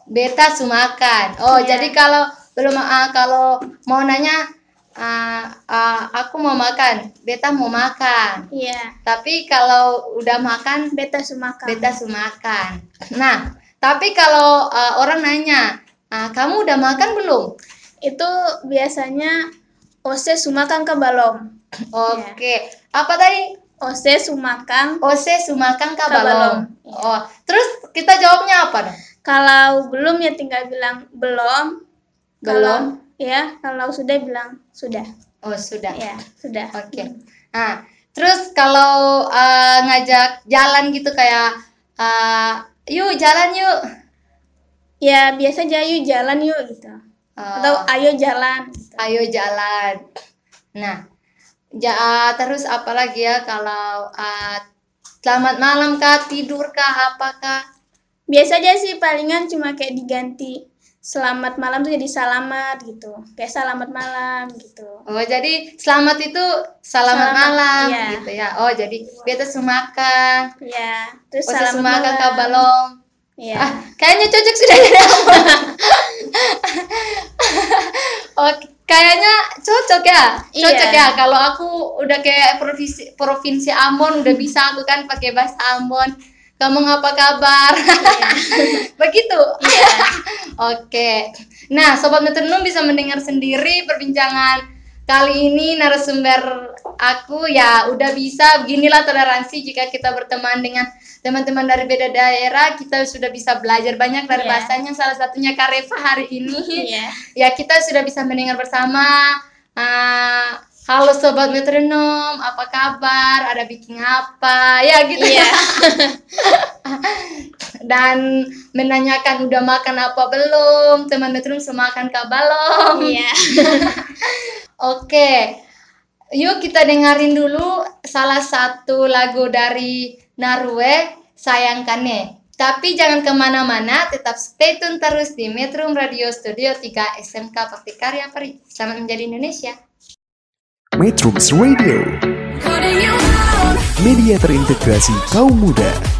Beta sumakan. Oh, Iya. jadi kalau belum uh, kalau mau nanya uh, uh, aku mau makan, beta mau makan. Iya. Tapi kalau udah makan, Beta sumakan. beta sumakan. Nah, tapi kalau uh, orang nanya, "Ah, kamu udah makan belum? Itu biasanya ose sumakan ke balom. Oke. Apa tadi? Ose sumakan. Ose sumakan Kabalom. kabalom. Oh, terus kita jawabnya apa dong? Kalau belum ya tinggal bilang belum. Belum? Kalau, ya, kalau sudah bilang sudah. Oh, sudah. Ya, sudah. Oke. Nah, terus kalau uh, ngajak jalan gitu kayak uh, yuk jalan yuk. Ya, biasa aja yuk jalan yuk gitu. Eh, atau ayo jalan gitu. ayo jalan. Nah, ja, terus apalagi ya kalau eh, selamat malam kah, tidur kah, apakah? biasa aja sih palingan cuma kayak diganti selamat malam tuh jadi selamat gitu kayak selamat malam gitu Oh, jadi selamat itu selamat, Selamat, malam iya. gitu ya. Oh, jadi beta sumaka. ya terus Oh, selamat sumaka malam kabalong. Ya Ah, kayaknya cocok sudah jadi apa? oh, kayaknya cocok ya. Cocok Iya. ya kalau aku udah kayak provinsi provinsi Ambon udah bisa aku kan pakai bahasa Ambon. Kamu apa kabar? Begitu. Iya. Oke. Nah, sobat metronom bisa mendengar sendiri perbincangan kali ini narasumber aku ya udah bisa beginilah toleransi jika kita berteman dengan teman-teman dari beda daerah kita sudah bisa belajar banyak dari Iya. bahasanya salah satunya Karefa hari ini Iya. ya kita sudah bisa mendengar bersama Ah, halo sobat metronom apa kabar ada bikin apa ya gitu Iya. dan menanyakan udah makan apa belum teman metronom sudah makan kah belum Iya. Oke, yuk kita dengerin dulu salah satu lagu dari Narue, Sayangkane. Tapi jangan ke mana-mana, tetap stay tune terus di Metro Radio Studio 3 SMK Bakti Karya Pari. Selamat menjadi Indonesia. Metrums Radio Media terintegrasi kaum muda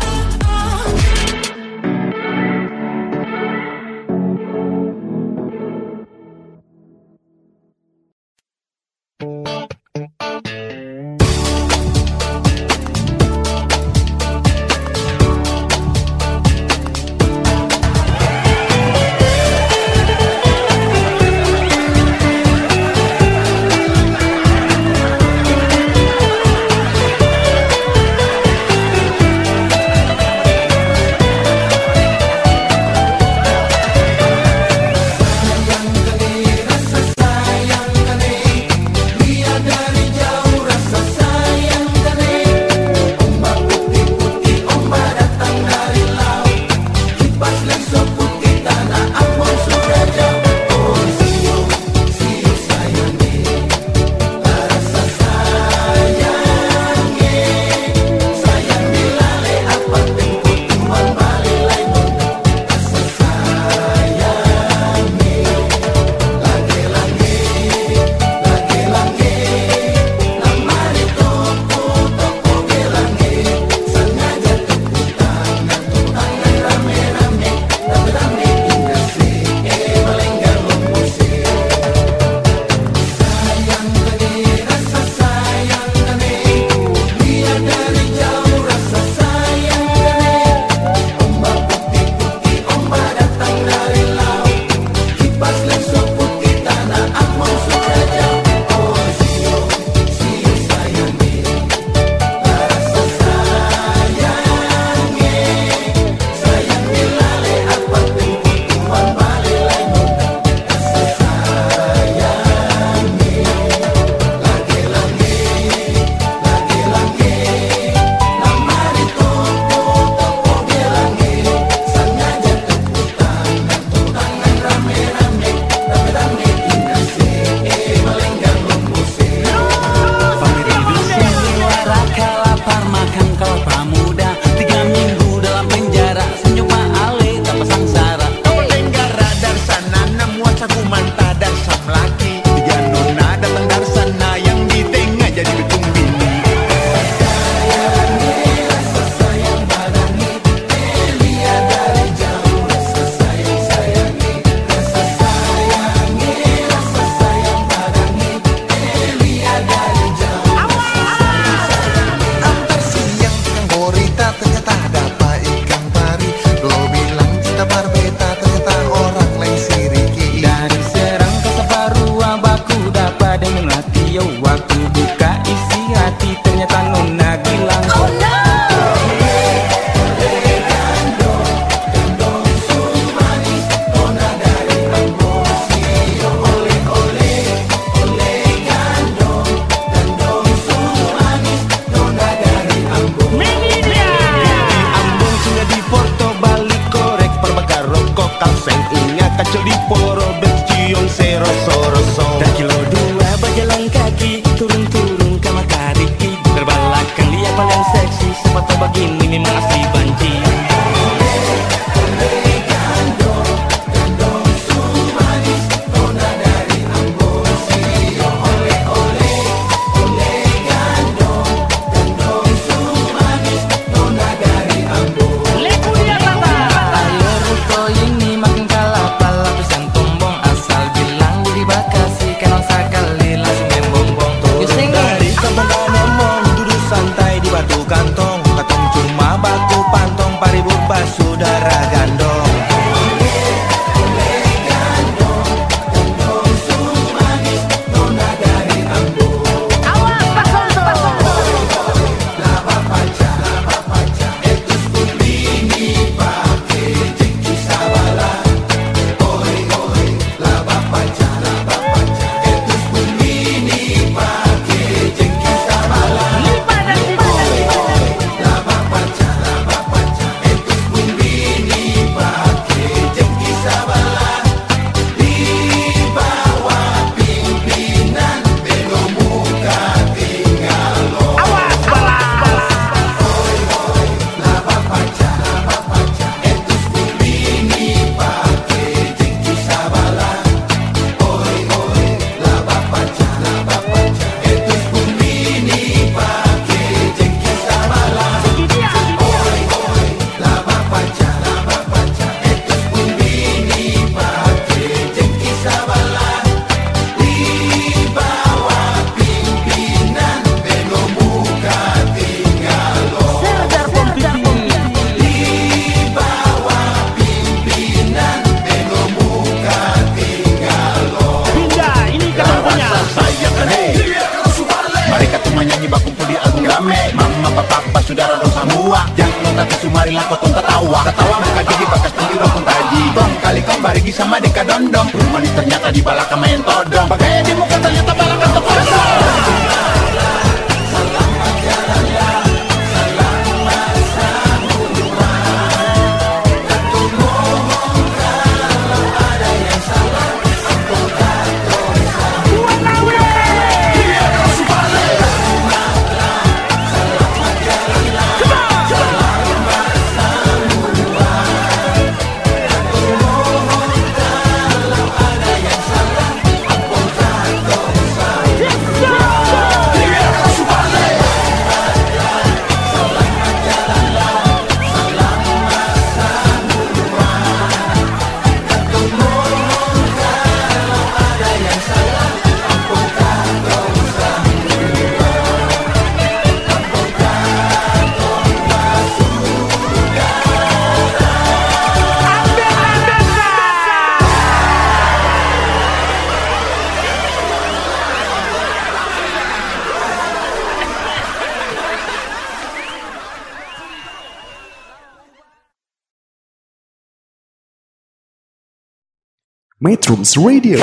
Metrums Radio,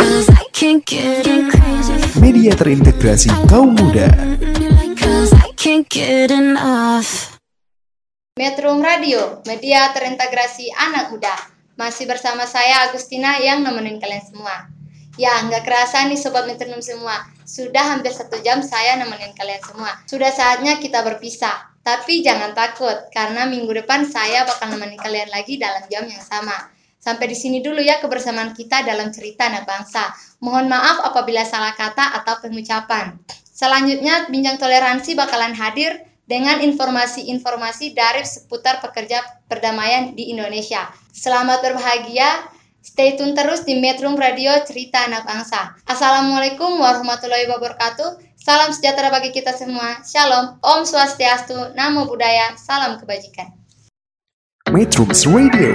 media terintegrasi kaum muda. Metrum Radio, media terintegrasi anak muda. Masih bersama saya Agustina yang nemenin kalian semua. Ya, nggak kerasa nih Sobat Metronom semua. Sudah hampir satu jam saya nemenin kalian semua. Sudah saatnya kita berpisah. Tapi jangan takut, karena minggu depan saya bakal nemenin kalian lagi dalam jam yang sama. Sampai di sini dulu ya kebersamaan kita dalam cerita anak bangsa. Mohon maaf apabila salah kata atau pengucapan. Selanjutnya, Bincang Toleransi bakalan hadir dengan informasi-informasi dari seputar pekerja perdamaian di Indonesia. Selamat berbahagia, stay tune terus di Metrum Radio Cerita Anak Bangsa. Assalamualaikum warahmatullahi wabarakatuh. Salam sejahtera bagi kita semua. Shalom, Om Swastiastu, Namo Buddhaya, salam kebajikan. Metrums Radio,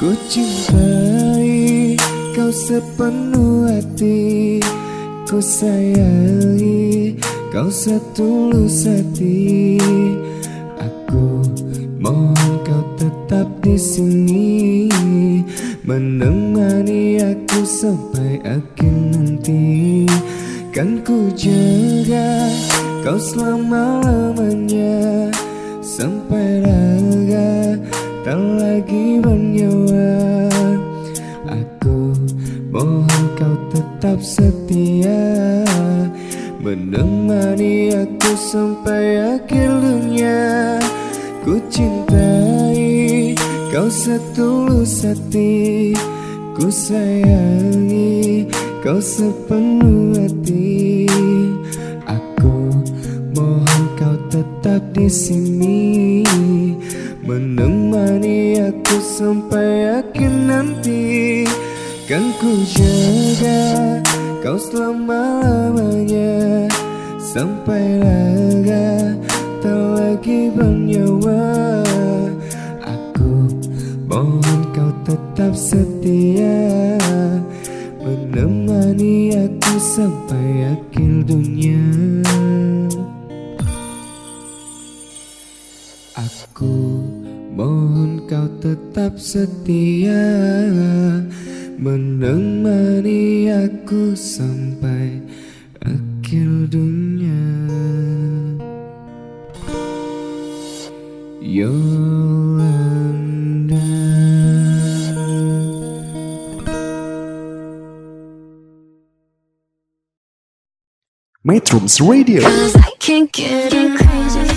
Ku cintai kau sepenuh hati Ku sayangi kau setulus hati. Aku mohon kau tetap di sini Menemani aku sampai akhir nanti. Kan ku jaga kau selama-lamanya Sampai raga tak lagi bernyawa Aku mohon kau tetap setia. Menemani aku sampai akhir dunia. Ku cintai kau setulus hati. Ku sayangi kau sepenuh hati tetap di sini. Menemani aku sampai akhir nanti. Kan ku jaga kau selama-lamanya. Sampai raga tak lagi bernyawa. Aku mohon kau tetap setia. Menemani aku sampai akhir dunia tetap setia Menemani aku sampai akhir dunia. Yolanda. Metrums Radio.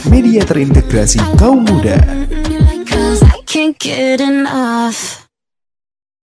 Media terintegrasi kaum muda can't get enough.